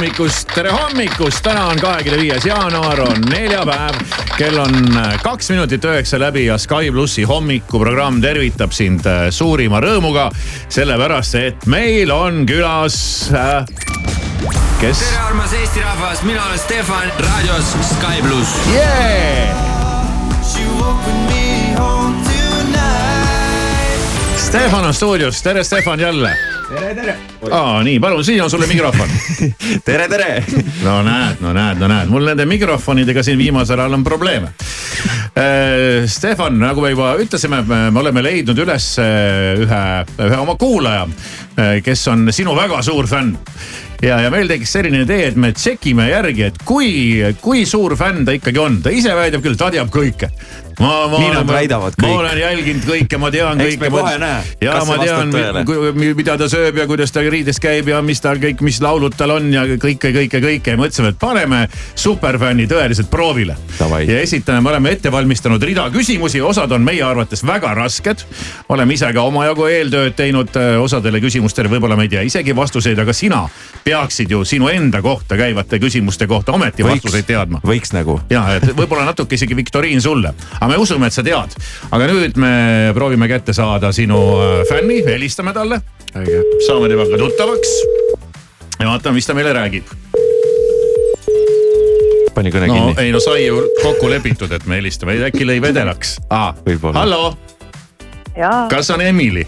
hommikust, tere hommikust, täna on kahekümne viies jaanuar, on neljapäev. kell on äh, kaks minutit üheksa läbi ja Sky plussi hommikuprogramm tervitab sind äh, suurima rõõmuga. sellepärast, et meil on külas äh,, kes tere, armas Eesti rahvas, mina olen Stefan, raadios Sky pluss. yeah!. Stefan on stuudios, tere Stefan jälle. tere, tere. aa, nii, palun, siin on sulle mikrofon tere, tere. no näed, no näed, no näed, mul nende mikrofonidega siin viimasel ajal on probleeme. Stefan, nagu me juba ütlesime, me oleme leidnud üles äh, ühe, ühe oma kuulaja, kes on sinu väga suur fänn. ja, ja meil tekkis selline idee, et me tšekime järgi, et kui, kui suur fänn ta ikkagi on, ta ise väidab küll, ta teab kõike. ma, ma Nii nad väidavad ma kõik. olen jälginud kõike, ma tean Eks kõike. me kohe näe, ja ma tean mida ta sööb ja kuidas ta riides käib ja mis tal kõik, mis laulud tal on ja kõike, kõike, kõike ja mõtlesime, et paneme superfänni tõeliselt proovile. Ja esitame, me oleme ette valmistanud rida küsimusi, osad on meie arvates väga rasked. oleme ise ka omajagu eeltööd teinud äh, osadele küsimustele, võib-olla me ei tea isegi vastuseid, aga sina peaksid ju sinu enda kohta käivate küsimuste kohta ometi vastuseid teadma võiks nagu. ja, et võib-olla natuke isegi viktoriin sulle, aga me usume, et sa tead. aga nüüd me proovime kätte saada sinu äh, fänni, helistame talle. saame temaga tuttavaks ja vaatame, mis ta meile räägib. pani kõne no kinni. ei no sai ju kokku lepitud, et me helistame, äkki lõi vedelaks ah,. Võib-olla. hallo, kas on Emily?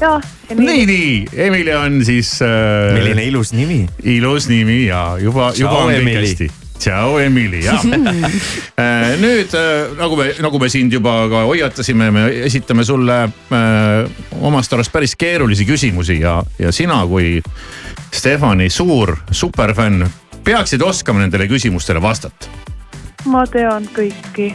jaa, nii, nii, Emily on siis äh,. milline ilus nimi. ilus nimi ja juba, juba Ciao, on kõik Emily. hästi. Ciao Emily ja nüüd äh, nagu me, nagu me sind juba ka hoiatasime, me esitame sulle äh, omast arust päris keerulisi küsimusi ja, ja sina kui Stefani suur superfänn peaksid oskama nendele küsimustele vastata. Ma tean kõiki.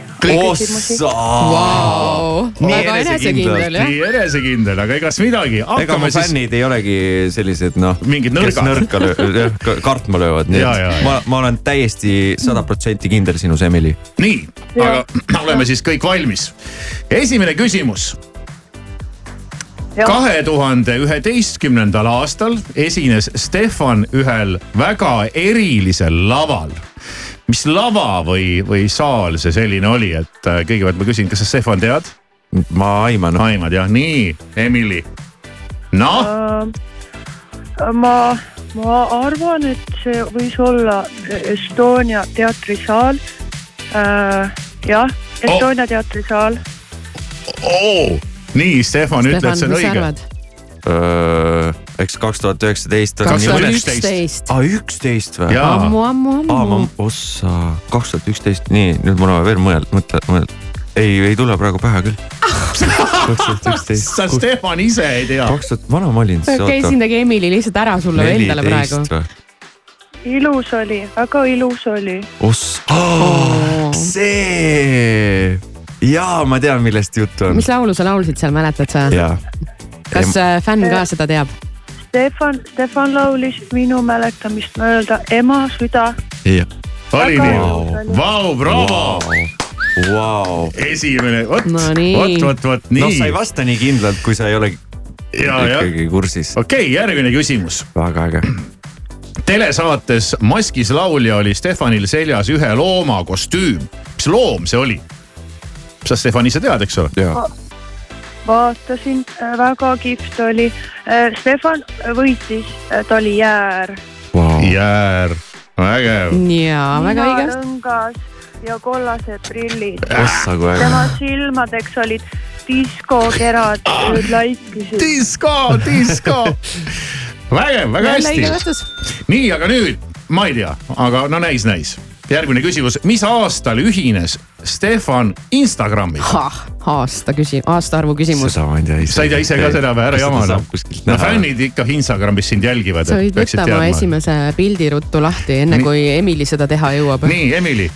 Vau, Nii enesekindel jah. nii enesekindel, aga egas midagi, ega mu siis. fännid ei olegi sellised noh. Mingid kes nõrka löö-, kartma löövad, nii Ja, ja, ja. et ma, ma olen täiesti sada protsenti kindel sinus, Emily. nii, aga oleme siis kõik valmis. esimene küsimus kahe tuhande üheteistkümnendal aastal esines Stefan ühel väga erilisel laval. Mis lava või, või saal see selline oli, et äh, kõigepealt ma küsin, kas sa Stefan tead? ma aiman. aimad jah, nii, Emily. noh, ma, ma arvan, et see võis olla Estonia teatrisaal. jah, Estonia teatrisaal. oo, nii, Stefan ütleb, et see on õige. arvad? eks kaks tuhat üheksateist on kaks tuhat üksteist. aa, üksteist või? Ammu, ammu, ammu., ossa, kaks tuhat üksteist, nii nüüd mul on veel mõelda, mõtle, mõelda. ei, ei tule praegu pähe küll. kaks tuhat üksteist. sa Stefan ise ei tea. kaks tuhat, vana ma olin siis. käisin tegi Emily lihtsalt ära sulle endale praegu. ilus oli, väga ilus oli. oss, see, jaa, ma tean, millest juttu on mis. laulu sa laulsid seal, mäletad sa? jaa, kas äh, fänn ka seda teab? Stefan, Stefan laulis minu mäletamist mööda Ema süda. jah. oli Väga nii ilus oli.? Vau, bravo. Vau. esimene, vot, No nii. vot, vot, vot noh, nii sa ei. vasta nii kindlalt, kui sa ei ole ja, ja ikkagi kursis. okei okay,, järgmine küsimus. väga äge. telesaates Maskis laulja oli Stefanil seljas ühe looma kostüüm. mis loom see oli? sa, Stefan, ise tead, eks ole? vaatasin, väga kihvt oli. Stefan võitis, ta oli jäär. vau. jäär, vägev. jaa, väga õige. lõngas ja kollased prillid. tema silmadeks olid diskokerad, laikisid. disko, disko. vägev, väga hästi. nii, aga nüüd ma ei tea, aga no näis, näis. Järgmine küsimus, mis aastal ühines Stefan Instagramiga? aasta küsi-, aastaarvu küsimus. seda ma ei tea ise. sa ei tea ise ka seda või, ära jama noh. kuskilt no fännid ikka Instagramis sind jälgivad. sa võid võtta oma esimese pildi ruttu lahti, enne Nii. kui Emily seda teha jõuab. nii, Emily,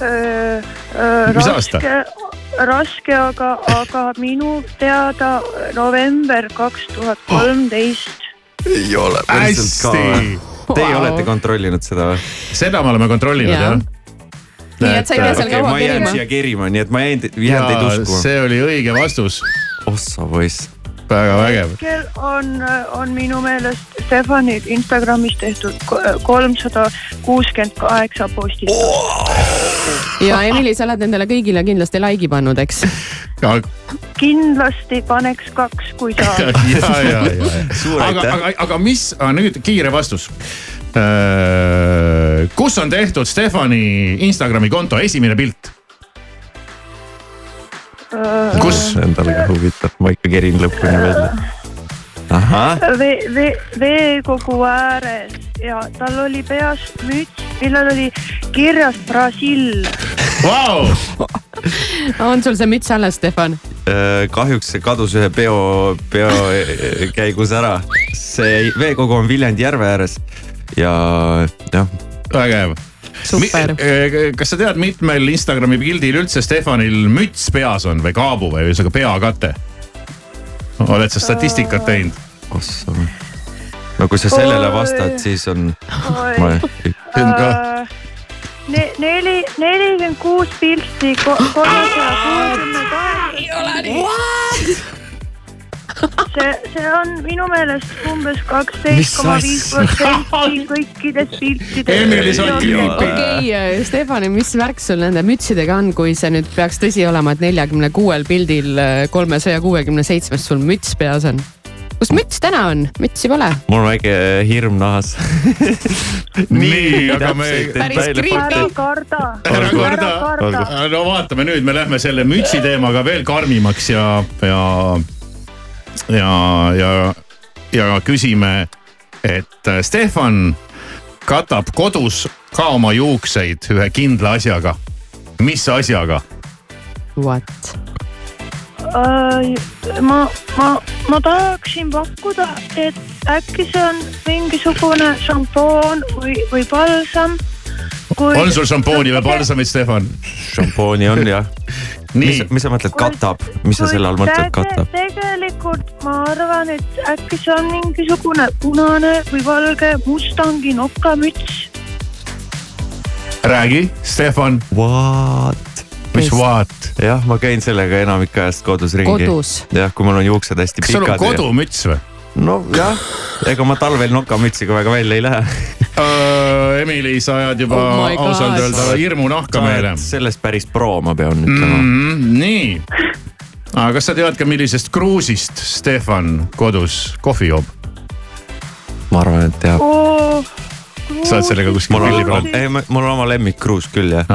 Mis aasta? raske, raske, aga, aga minu teada november kaks tuhat kolmteist. ei ole päriselt ka või? hästi, Teie Vau. olete kontrollinud seda või? seda me oleme kontrollinud Jaa. jah. nii et sa ei pea seal okei, kaua ma jään kerima. siia kerima, nii et ma jään, jään teid uskuma. see oli õige vastus, ossa poiss. väga vägev. hetkel on, on minu meelest Stefanil Instagramis tehtud kolmsada kuuskümmend kaheksa postitust. ja Emily, sa oled nendele kõigile kindlasti like'i pannud, eks? Kindlasti paneks kaks, kui saab. ja, ja, ja. Suur aga, aga, aga mis, nüüd kiire vastus. kus on tehtud Stefani Instagrami konto esimene pilt? kus? Endale ka huvitav, ma ikka kerin lõpuni välja. ahah, vee, vee, veekogu ääres ja tal oli peas müts, millel oli kirjas Brasiil. Vau, on sul see müts alles, Stefan? Äh, kahjuks see kadus ühe peo, peo äh, käigus ära. see veekogu on Viljandi järve ääres ja jah, vägev. super. kas sa tead, mitmel Instagrami pildil üldse Stefanil müts peas on või kaabu või ühesõnaga peakate? oled sa statistikat teinud? ossa. no kui sa sellele vastad, siis on, ma ei, Äh, Ne-, neli, nelikümmend kuus pilti, kolmesaja kuuekümne kaheksa. see, see on minu meelest umbes kaksteist koma viis protsenti kõikidest piltidest. Emily, sa oled creepy. okei okay,, Stefan, mis värk sul nende mütsidega on, kui see nüüd peaks tõsi olema, et neljakümne kuuel pildil kolmesaja kuuekümne seitsmest sul müts peas on? Kus müts täna on? mütsi pole. mul on väike hirm nahas. nii, aga me. Ära karda, Ära karda. no vaatame nüüd, me lähme selle mütsi teemaga veel karmimaks ja, ja, ja, ja, ja küsime, et äh, Stefan katab kodus ka oma juukseid ühe kindla asjaga. mis asjaga? What? Ma, ma, ma tahaksin pakkuda, et äkki see on mingisugune šampoon või, või palsam. on sul šampooni või balsamit, Stefan? šampooni on jah. mis mis sa mõtled, katab, mis sa selle all mõtled, katab? tegelikult ma arvan, et äkki see on mingisugune punane või valge Mustangi nokamüts. räägi, Stefan, What? Mis what? jah, ma käin sellega enamik ajast kodus ringi. jah, kui mul on juuksed hästi kas sul on pikad. kodumüts või? nojah, ega ma talvel nokamütsiga väga välja ei lähe. Uh, Emily, sa ajad juba Oh ausalt öelda hirmu nahka meile. sellest päris pro, ma pean ütlema mm.. mm,. nii, aga kas sa tead ka, millisest kruusist Stefan kodus kohvi joob? ma arvan, et teab. sa oled sellega kuskil mul pilli on peal?, ei, mul on oma lemmikkruus küll jah.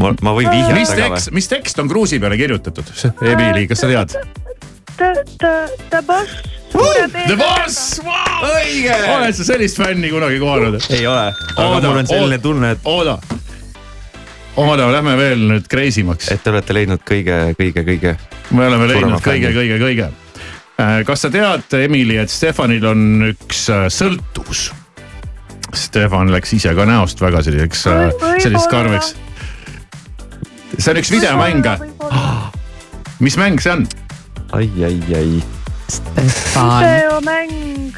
ma, ma võin mis vihjata ka tekst, või? mis tekst on kruusi peale kirjutatud? Emily, kas sa tead? The, boss. The Boss, õige. oled sa sellist fänni kunagi kohanud? ei ole, aga mul on selline tunne, et, oota, oota, lähme veel nüüd crazy maks. et te olete leidnud kõige, kõige, kõige. me oleme leidnud kõige, kõige, kõige. kas sa tead, Emily, et Stefanil on üks äh, sõltuvus? Stefan läks ise ka näost väga selliseks, selliseks karmiks. See on üks videomäng, mis mäng see on? ai, ai, ai. Videomäng.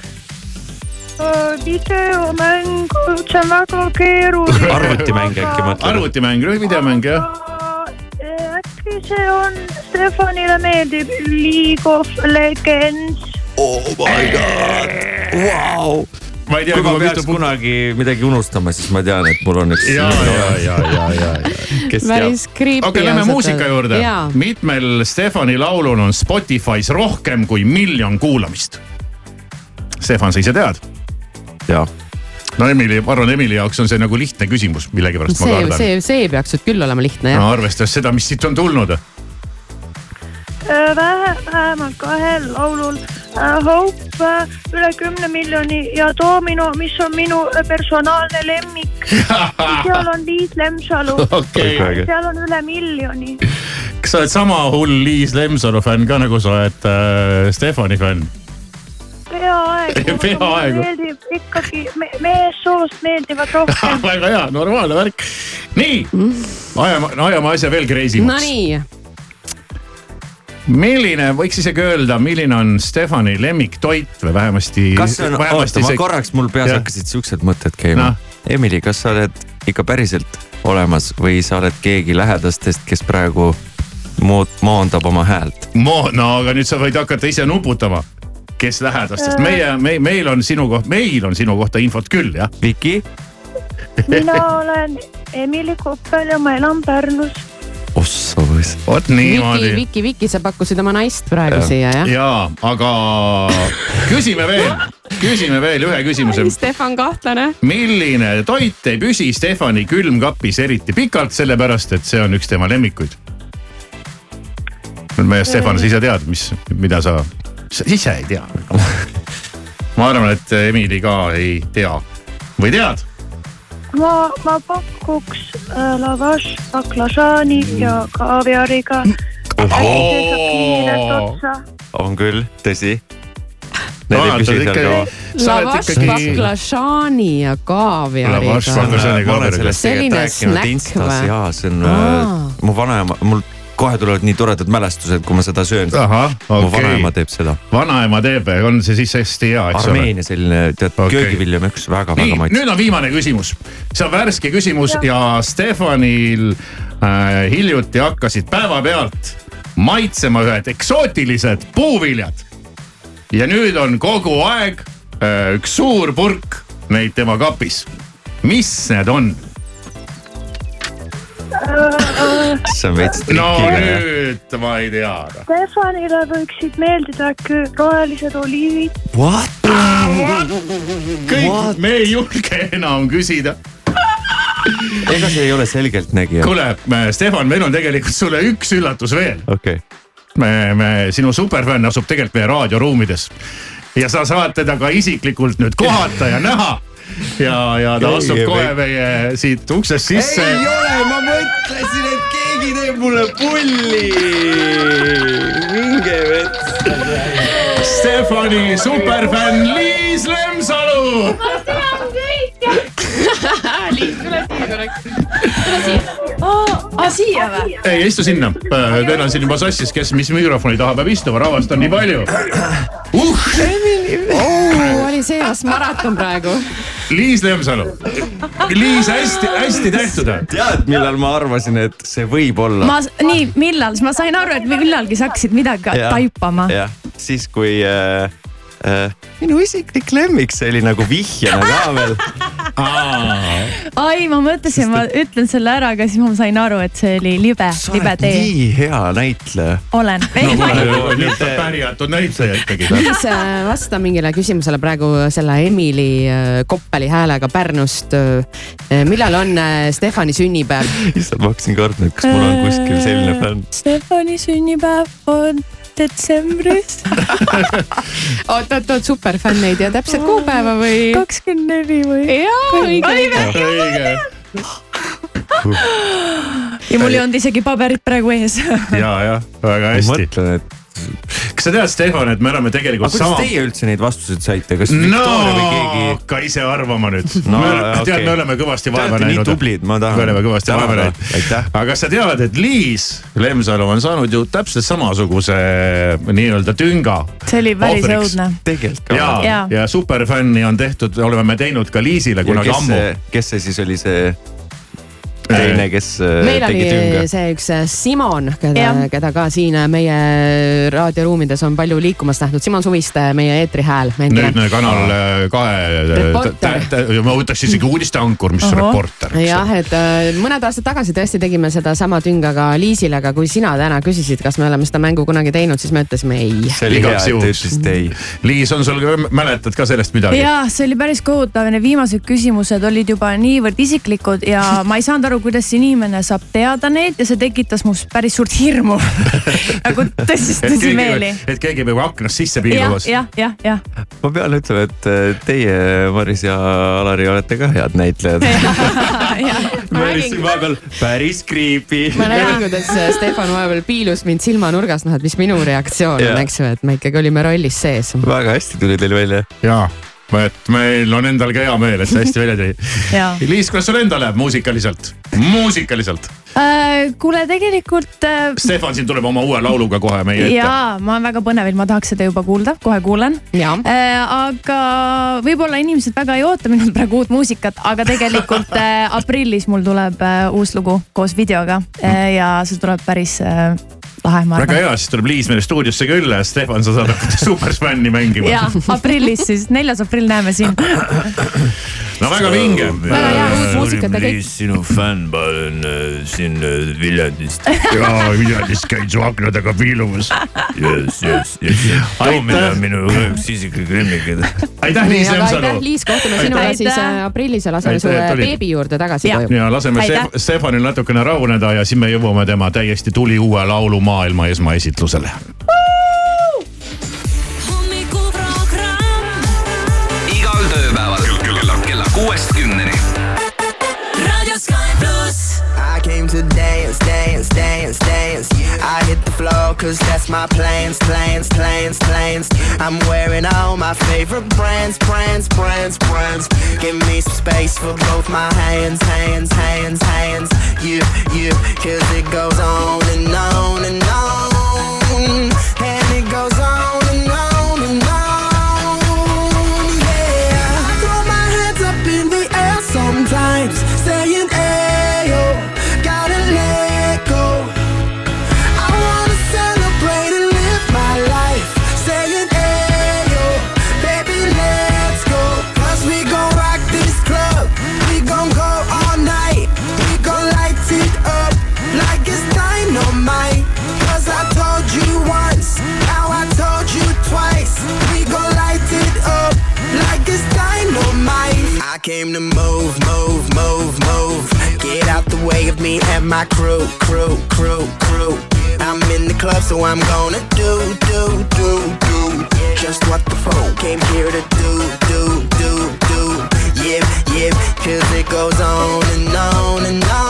videomäng, see on väga keeruline. arvutimäng äkki mõtled? arvutimäng, videomäng jah. äkki see on, Stefanile meeldib League of Legends. oh my god, vau. Ma ei tea, kui ma peaks mitu punkti. kunagi midagi unustama, siis ma tean, et mul on üks. ja, ja, ja, ja, ja, ja. kes teab. päris creepy. okei, lähme muusika juurde mitmel Stefani laulul on Spotify's rohkem kui miljon kuulamist? Stefan, sa ise tead? jaa, no Emily, ma arvan, Emily jaoks on see nagu lihtne küsimus, millegipärast ma see, kardan. see, see peaks nüüd küll olema lihtne jah no arvestades seda, mis siit on tulnud. vähe, vähemalt kahel laulul. Hope äh, üle kümne miljoni ja Domino, mis on minu äh, personaalne lemmik. seal on Liis Lemsalu, okei, seal on üle miljoni. kas sa oled sama hull Liis Lemsalu fänn ka nagu sa oled äh, Stefani fänn? peaaegu. Peaaegu. meeldib ikkagi me,, meessoost meeldivad rohkem. väga hea, normaalne värk. nii, ajame, ajame asja veel crazy maks. Nonii, milline, võiks isegi öelda, milline on Stefani lemmiktoit või vähemasti. kas see on, oota, ma korraks, mul peas Jah. hakkasid siuksed mõtted käima Noh.. Emily, kas sa oled ikka päriselt olemas või sa oled keegi lähedastest, kes praegu mood-, moondab oma häält? Mo-, no aga nüüd sa võid hakata ise nuputama, kes lähedastest, meie, me, meil on sinu koht, meil on sinu kohta infot küll jah. Viki? mina olen Emily Koppel ja ma elan Pärnus. ossa võis. vot Viki, niimoodi. Viki, Viki, sa pakkusid oma naist praegu Jah. siia jah? ja, aga küsime veel, küsime veel ühe küsimuse. Stefan kahtlane. milline toit ei püsi Stefani külmkapis eriti pikalt, sellepärast et see on üks tema lemmikuid? me, Stefan, sa ise tead, mis, mida sa, sa ise ei tea. ma arvan, et Emily ka ei tea või tead? ma, ma pakuks äh, lavash baklažaani ja kaaviariga. on küll, tõsi. Lavash baklažaani ja Lavash kaaviariga Selline snäkk või? ja see on äh, mu vanaema, mul kohe tulevad nii toredad mälestused, kui ma seda söön. ahah, mu okei vanaema okay., teeb seda. vanaema teeb, on see siis hästi hea, eks ole? Armeenia selline tead okay. köögiviljamüks väga-väga nii, maitsev. nüüd on viimane küsimus. see on värske küsimus ja, ja Stefanil äh, hiljuti hakkasid päevapealt maitsema ühed eksootilised puuviljad. ja nüüd on kogu aeg äh, üks suur purk neid tema kapis. mis need on? see on veits no trikiga. nüüd ma ei tea. Stefanile võiksid meeldida rohelised oliivid. What? kõik, me ei julge enam küsida. ega see ei ole selgeltnägija. kuule, Stefan, meil on tegelikult sulle üks üllatus veel. okei okay., me, me, sinu superfänn asub tegelikult meie raadioruumides ja sa saad teda ka isiklikult nüüd kohata ja näha. ja, ja ta Keegi astub ei kohe meie siit uksest sisse. ole, ma mõtlesin, et keegi teeb mulle pulli. minge vets. Stefani superfänn Liis Lemsalu. aa, siia või? ei istu sinna, teil on siin juba sassis, kes mis mikrofoni taha peab istuma, rahvast on nii palju uh,. oli see vast maraton praegu. Liis Lemsalu, Liis hästi-hästi tehtud. tead, millal ma arvasin, et see võib olla? ma, nii, millal, ma sain aru, et millalgi sa hakkasid midagi taipama. jah, siis kui äh, äh, minu isiklik lemmik, see oli nagu vihjena ka veel. ai, ma mõtlesin, ma ütlen selle ära, aga siis ma sain aru, et see oli libe, libe tee. nii hea näitleja. olen. pärjatud näitleja ikkagi. Liis, vasta mingile küsimusele praegu selle Emily äh, Koppeli häälega Pärnust. millal on äh, Stefani sünnipäev? issand, ma hakkasin kartma, et kas mul on kuskil selline fänn. Stefani sünnipäev on detsembris oot, oot, oot, superfänn ei tea täpset kuupäeva või? kakskümmend neli või? jaa, õige, õige. õige ja mul ei olnud isegi paberit praegu ees. ja, jah, väga ma hästi. mõtlen, et kas sa tead, Stefan, et me oleme aga tegelikult kuidas sama. teie üldse neid vastuseid saite, kas no Victoria või keegi? hakka ise arvama nüüd No, okei. tead, me oleme kõvasti Te vaeva olete nii näinud. tublid, ma tahan me oleme kõvasti vaeva näinud aga kas sa tead, et Liis Lemsalu on saanud ju täpselt samasuguse nii-öelda tünga. see oli päris õudne. tegelikult ka. ja, ja, ja superfänni on tehtud, oleme me teinud ka Liisile kunagi kes ammu. kes see siis oli see teine, kes äh, meil tegi oli tünga? see üks äh, Simon, keda Jah., keda ka siin äh, meie raadioruumides on palju liikumas nähtud, Simon Suviste, meie eetriääl. nüüdne Kanal kahe. Reporter. ma võtaks isegi uudisteankur, mis Ohoh. reporter. jah, et mõned aastad tagasi tõesti tegime sedasama tünga ka Liisile, aga kui sina täna küsisid, kas me oleme seda mängu kunagi teinud, siis me ütlesime ei. see oli Igaks juhuks. Liis, on sul, mäletad ka sellest midagi? ja see oli päris kohutav, need viimased küsimused olid juba niivõrd isiklikud ja ma ei saanud aru, kuidas see inimene saab teada neid ja see tekitas must päris suurt hirmu nagu tõsist tõsimeeli. et keegi peab aknast sisse piilumas. jah, jah, jah. ma pean ütlema, et äh, teie, Maris ja Alari olete ka head näitlejad. Maris siin vahepeal päris creepy. ma nägin, kuidas Stefan vahepeal piilus mind silmanurgas, noh, et mis minu reaktsioon on, eks ju, et me ikkagi olime rollis sees. väga hästi tuli teil välja. jaa, et meil on endal ka hea meel, et see hästi välja. Jaa. Liis, kuidas sul endal läheb muusikaliselt? muusikaliselt. Äh, kuule, tegelikult äh, Stefan siin tuleb oma uue lauluga kohe meie ette. jaa, ma olen väga põnevil, ma tahaks seda juba kuulda, kohe kuulen. Jaa. aga võib-olla inimesed väga ei oota minult praegu uut muusikat, aga tegelikult äh, aprillis mul tuleb äh, uus lugu koos videoga äh, ja see tuleb päris äh, lahe, ma väga arvan. hea, siis tuleb Liis meile stuudiosse külla ja Stefan, sa saad hakata superfänni mängima ja. aprillis siis, neljas aprill näeme sind. no väga vinge. väga hea uut muusikat kõik. sinu fänn, ma olen äh, siin äh, Viljandist. jaa, Viljandist käin su akna taga piilumas. jess, jess, jess. toomine on minu üks isiklik lemmikid. aitäh, Liis aga aitäh, Lemsalu. Liis, kohtume sinuga Aitäh. siis äh, aprillis ja laseme Aitäh, su et tulid. beebi juurde tagasi Jah. koju. ja laseme Stefanil natukene rahuneda ja siis me jõuame tema täiesti tuliuue laulu maailma esmaesitlusele. To dance, dance, dance, dance. I hit the floor cause that's my plans, plans, plans, plans. I'm wearing all my favorite brands, brands, brands, brands. Give me some space for both my hands, hands, hands, hands. You, you, cause it goes on and on and on. And it goes on and on and on. Yeah. Throw my hands up in the air sometimes, saying, came to move, move, move, move. Get out the way of me and my crew, crew, crew, crew. I'm in the club, so I'm gonna do, do, do, do. Just what the phone came here to do, do, do, do. Yeah, yeah, cause it goes on and on and on.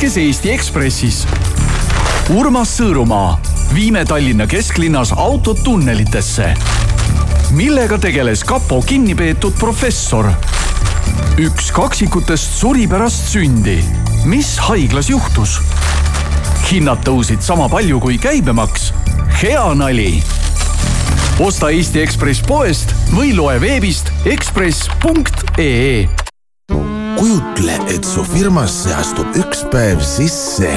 Värskes Eesti Ekspressis. Urmas Sõõrumaa, viime Tallinna kesklinnas autod tunnelitesse. millega tegeles kapo kinnipeetud professor? üks kaksikutest suri pärast sündi. mis haiglas juhtus? hinnad tõusid sama palju kui käibemaks. hea nali. osta Eesti Ekspress poest või loe veebist ekspress.ee kujutle, et su firmasse astub üks päev sisse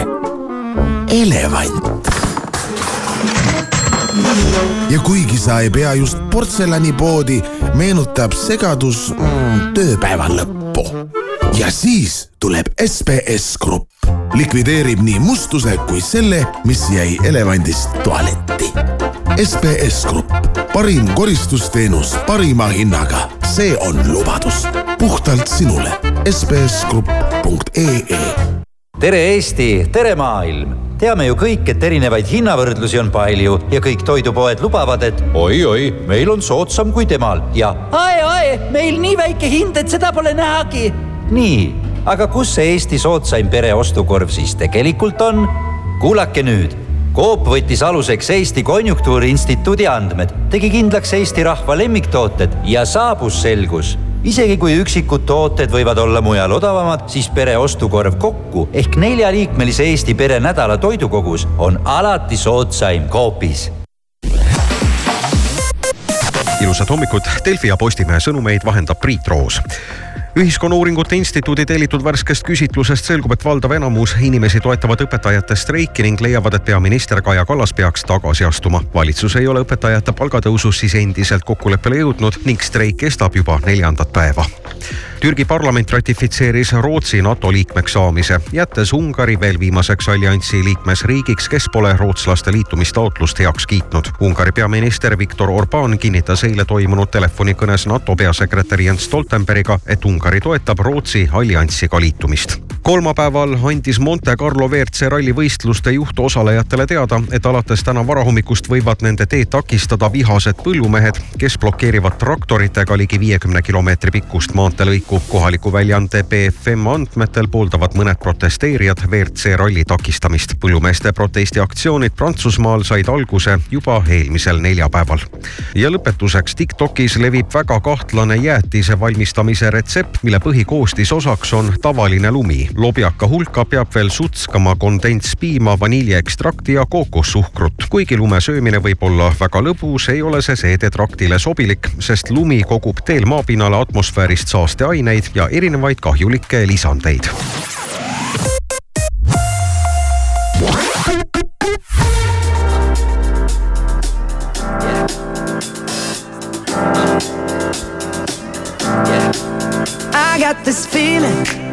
elevant. ja kuigi sa ei pea just portselanipoodi, meenutab segadus mm, tööpäeva lõppu. ja siis tuleb SBS Grupp, likvideerib nii mustuse kui selle, mis jäi elevandist tualetti. SBS Grupp, parim koristusteenus parima hinnaga, see on lubadus puhtalt sinule. sbsgrupp.ee tere Eesti, tere maailm teame ju kõik, et erinevaid hinnavõrdlusi on palju ja kõik toidupoed lubavad, et oi-oi, meil on soodsam kui temal ja ai-ai, meil nii väike hind, et seda pole nähagi. nii, aga kus see Eesti soodsaim pereostukorv siis tegelikult on? kuulake nüüd Coop võttis aluseks Eesti Konjunktuuriinstituudi andmed, tegi kindlaks Eesti rahva lemmiktooted ja saabus selgus. Isegi kui üksikud tooted võivad olla mujal odavamad, siis pere ostukorv kokku ehk neljaliikmelise Eesti pere nädala toidukogus on alati soodsaim Coopis ilusat hommikut, Delfi ja Postimehe sõnumeid vahendab Priit Roos ühiskonnauuringute instituudi tellitud värskest küsitlusest selgub, et valdav enamus inimesi toetavad õpetajate streiki ning leiavad, et peaminister Kaja Kallas peaks tagasi astuma. valitsus ei ole õpetajate palgatõusus siis endiselt kokkuleppele jõudnud ning streik kestab juba neljandat päeva. Türgi parlament ratifitseeris Rootsi NATO liikmeks saamise, jättes Ungari veel viimaseks alliansi liikmesriigiks, kes pole rootslaste liitumistaotlust heaks kiitnud. Ungari peaminister Viktor Orbán kinnitas eile toimunud telefonikõnes NATO peasekretäri Jens Stoltenbergiga, et Ungari toetab Rootsi alliansiga liitumist kolmapäeval andis Monte Carlo WRC rallivõistluste juhtosalejatele teada, et alates täna varahommikust võivad nende teed takistada vihased põllumehed, kes blokeerivad traktoritega ligi viiekümne kilomeetri pikkust maanteelõiku. kohaliku väljaande BFM andmetel pooldavad mõned protesteerijad WRC ralli takistamist. põllumeeste protestiaktsioonid Prantsusmaal said alguse juba eelmisel neljapäeval. ja lõpetuseks Tiktokis levib väga kahtlane jäätise valmistamise retsept, mille põhikoostisosaks on tavaline lumi lobjaka hulka peab veel sutskama kondentspiima, vaniljeekstrakti ja kookossuhkrut. kuigi lume söömine võib olla väga lõbus, ei ole see seedetraktile sobilik, sest lumi kogub teel maapinnale atmosfäärist saasteaineid ja erinevaid kahjulikke lisandeid. I got this feeling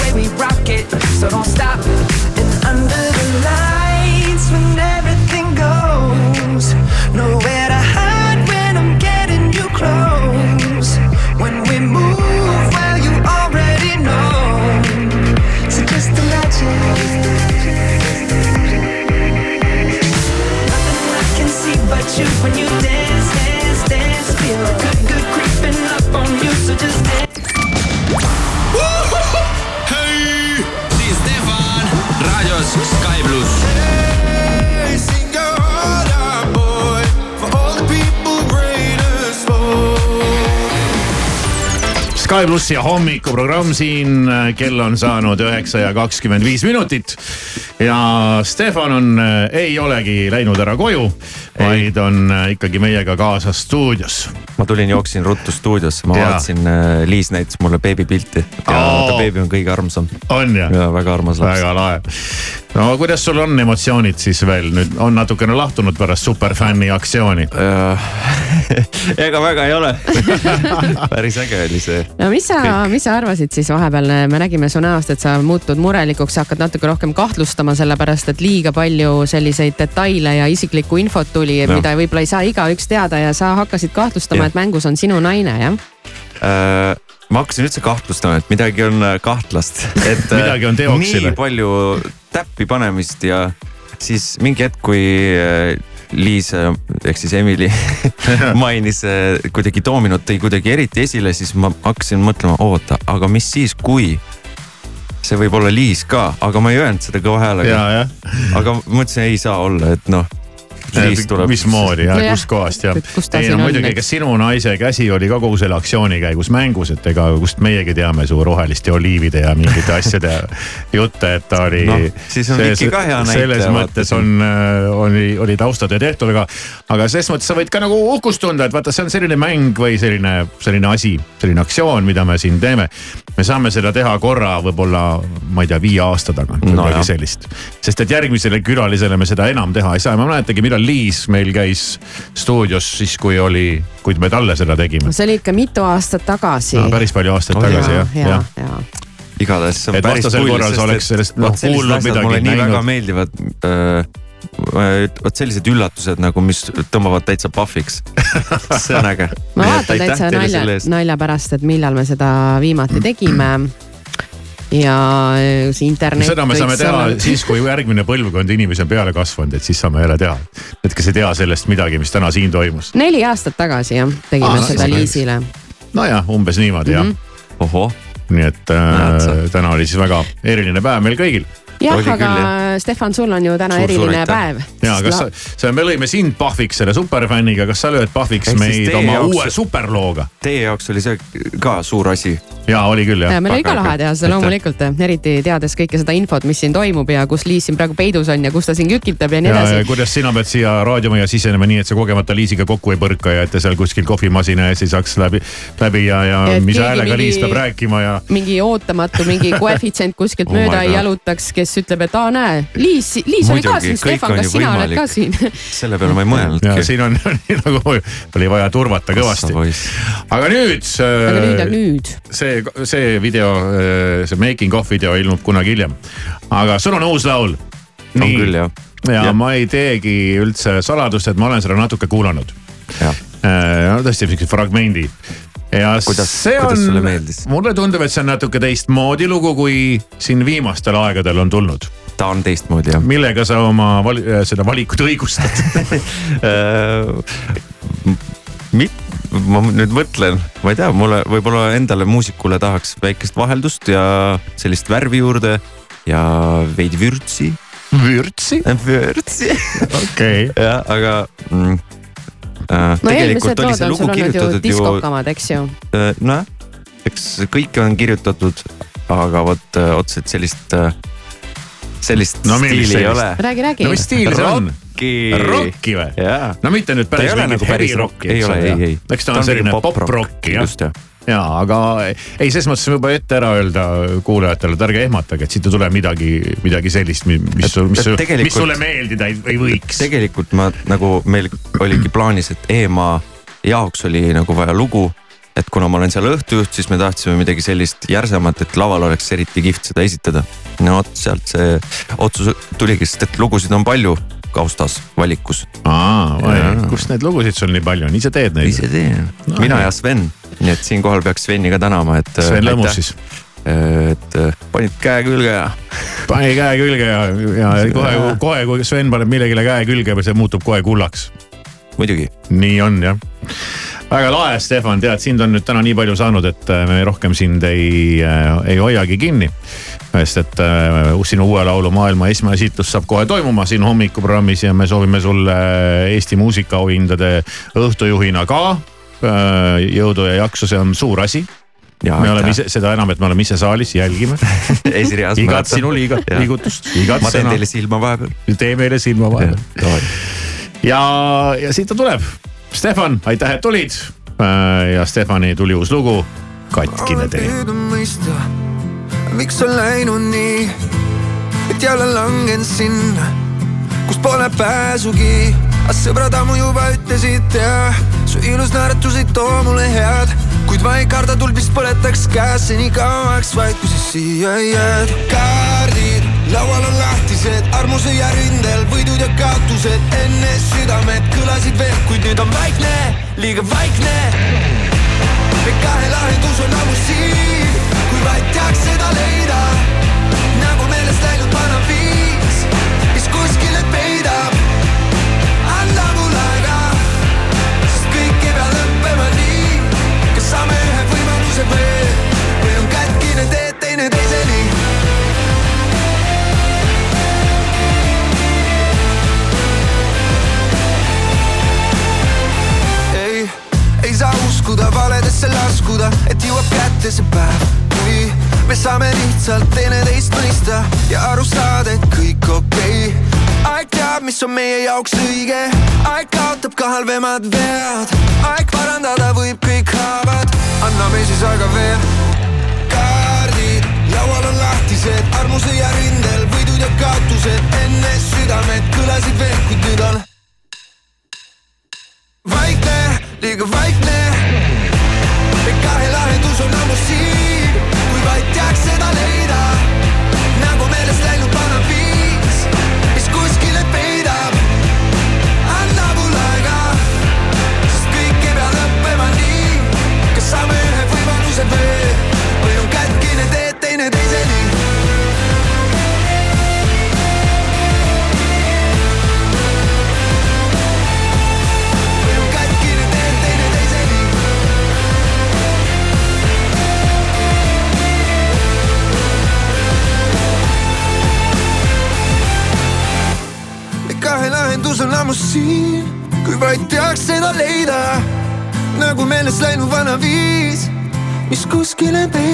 plussi hommikuprogramm siin, kell on saanud üheksa ja kakskümmend viis minutit. ja Stefan on, ei olegi läinud ära koju, vaid on ikkagi meiega kaasas stuudios. ma tulin, jooksin ruttu stuudiosse, ma Jaa. vaatasin, Liis näitas mulle beebipilti ja Oo. ta beebi on kõige armsam. on ja? ja väga armas laps. väga lahe. No kuidas sul on emotsioonid siis veel nüüd on natukene lahtunud pärast superfänni aktsiooni? ega väga ei ole päris äge oli see. no mis sa, mis sa arvasid siis vahepeal, me nägime su näost, et sa muutud murelikuks, sa hakkad natuke rohkem kahtlustama, sellepärast et liiga palju selliseid detaile ja isiklikku infot tuli, No. mida võib-olla ei saa igaüks teada ja sa hakkasid kahtlustama, et mängus on sinu naine, jah? Äh, ma hakkasin üldse kahtlustama, et midagi on äh, kahtlast, et äh, Midagi on teoksile. nii palju täppi panemist ja siis mingi hetk, kui äh, Liis ehk siis Emily mainis äh, kuidagi Dominot tõi kuidagi eriti esile, siis ma hakkasin mõtlema, oota, aga mis siis, kui see võib olla Liis ka, aga ma ei öelnud seda kõva häälega. aga mõtlesin, ei saa olla, et noh. Tuleb. mismoodi ja kustkohast ja. Ei no muidugi, kas sinu naise käsi oli ka kogu selle aktsiooni käigus mängus, et ega kust meiegi teame su roheliste oliivide ja mingite asjade jutte, et ta oli Noh, siis on Viki ka hea näitleja, selles mõttes on, oli, oli taustatöö tehtud, aga, aga selles mõttes sa võid ka nagu uhkust tunda, et vaata, see on selline mäng või selline, selline asi, selline aktsioon, mida me siin teeme. me saame seda teha korra võib-olla, ma ei tea, viie aasta tagant või No midagi jah. sellist. sest et järgmisele külalisele me seda enam teha ei saa, ma mäletangi, millal Liis meil käis stuudios siis, kui oli, kui me talle seda tegime. see oli ikka mitu aastat tagasi no, päris palju aastaid Oli, tagasi jah, ja, jah ja. igatahes see on Et päris vastasel pull, korral sa sest oleks et sellest, noh, sellised kuulnud midagi, mulle nii näinud. väga meeldivad äh, vot sellised üllatused nagu, mis tõmbavad täitsa pahviks. see on äge. ma vaatan täitsa nalja, nalja pärast, et millal me seda viimati tegime. Ja äh, see internet. seda me saame teha siis, kui järgmine põlvkond inimesi on peale kasvanud, et siis saame jälle teha. Need, kes ei tea sellest midagi, mis täna siin toimus. neli aastat tagasi jah, tegime Aa, ah, no seda Liisile. nojah, umbes niimoodi Mhm. jah. ohoh. nii et äh, täna oli siis väga eriline päev meil kõigil. Jah, Oli aga küll, Stefan, sul on ju täna Suur- suur eriline aitäh. päev. ja kas sa, sa, me lõime sind pahviks selle superfänniga, kas sa lööd pahviks siis meid oma jaoks- uue superlooga? Teie jaoks oli see ka suur asi. ja oli küll jah. ja meil oli ka lahe teha seda loomulikult, eriti teades kõike seda infot, mis siin toimub ja kus Liis siin praegu peidus on ja kus ta siin kükitab ja nii edasi. kuidas sina pead siia raadiomajja sisenema nii, et sa kogemata Liisiga kokku ei põrka ja et ta seal kuskil kohvimasina ees ei saaks läbi, läbi ja, ja Et mis häälega Liis peab rääkima ja. mingi ootamatu mingi koefitsient kuskilt Oh mööda ei jalutaks, kes ütleb, et aa näe, Liis, Liis oli ka Muidugi, siin, Stefan, on kas sina oled võimalik. ka siin? selle peale ma ei ja mõelnudki. siin on nii nagu oli vaja turvata kõvasti. aga nüüd. aga nüüd ja nüüd. see, see video, see making of video ilmub kunagi hiljem. aga sul on uus laul. on küll jah. ja Jah. ma ei teegi üldse saladust, et ma olen seda natuke kuulanud. no tõesti siuksed fragmendid. Ja Kuidas- see on, mulle tundub, et see on natuke teistmoodi lugu, kui siin viimastel aegadel on tulnud. ta on teistmoodi jah. millega sa oma vali, seda valikut õigustad mit-, ma nüüd mõtlen, ma ei tea, mulle võib-olla endale muusikule tahaks väikest vaheldust ja sellist värvi juurde ja veidi vürtsi. vürtsi? vürtsi. okei. jah, aga mm, äh, no tegelikult eelmised oli lood see on, lugu kirjutatud ju diskokamad, eks ju. äh, nojah, eks kõike on kirjutatud, aga vot äh, otseselt sellist äh, sellist No stiili ei sellist? ole. räägi, räägi. no mis stiil see on? Rocki. Rocki või? no mitte nüüd Ta ei päris mingit nagu päris rock, heavy-rocki. ei ole, ei, ei. eks ta Ta on on selline pop-rock, pop-rocki jah. just, jah. Ja aga ei, selles mõttes võib juba ette ära öelda kuulajatele, et ärge ehmatage, et siit ei tule midagi, midagi sellist, mis, mis, sul- mis, sul- mis sulle meeldida ei, ei võiks. tegelikult ma nagu meil oligi plaanis, et EMA jaoks oli nagu vaja lugu. et kuna ma olen seal õhtujuht, siis me tahtsime midagi sellist järsemat, et laval oleks eriti kihvt seda esitada. no vot sealt see otsus tuligi, sest et lugusid on palju kaustas valikus. kust neid lugusid sul nii palju on, ise teed neid? ise teen No, mina jah. ja Sven, nii et siinkohal peaks Sveni ka tänama, et. Sven Lõmus siis. et äh, panid käe külge ja. pani käe külge ja, ja kohe, kohe kui Sven paneb millegile käe külge, see muutub kohe kullaks. muidugi. nii on jah väga lahe, Stefan, tead, sind on nüüd täna nii palju saanud, et äh, me rohkem sind ei, ei hoiagi kinni. Sest et äh, sinu uue laulu maailma esmaesitlus saab kohe toimuma siin hommikuprogrammis ja me soovime sulle Eesti muusikaauhindade õhtujuhina ka äh, jõudu ja jaksu, see on suur asi. Ja, me oleme ise, seda enam, et me oleme ise saalis, jälgime esireas. igat sinu liigat, liigutust, igat ma teen sõna. teile silma vahepeal. tee meile silma vahepeal. ja, ja siit ta tuleb. Stefan, aitäh, et tulid. ja Stefani tuli uus lugu, Katkine tee. Miks on läinud nii, et jälle langen sinna, kus pole pääsugi. aga sõbrad ammu juba ütlesid ja su ilus naeratus ei too mulle head, kuid ma ei karda, tuld vist põletaks käes seni kauaks vaid, kui sa siia jääd. kaardid laual on lahtised, armuse ja rindel võidud ja kaotused enne südamed kõlasid veel, kuid nüüd on vaikne, liiga vaikne. me kahe lahendus on ammu siin, vaid teaks seda leida, nagu meelest läinud vana viis, mis kuskile peidab. anna mulle aega, sest kõik ei pea lõppema nii. kas saame ühe võimaluse veel või on kätkine teed teineteiseni? ei, ei saa uskuda valedesse laskuda, et jõuab kätte see päev, kui me saame lihtsalt teineteist mõista ja aru saada, et kõik okei okay.. aeg teab, mis on meie jaoks õige, aeg kaotab ka halvemad vead, aeg parandada võib kõik haavad, anname siis aega veel. kaardid laual on lahtised, armuse ja rindel võidud ja kaotused enne südamed kõlasid veel, kuid nüüd on vaikne, liiga vaikne. Mis kuskile peidab.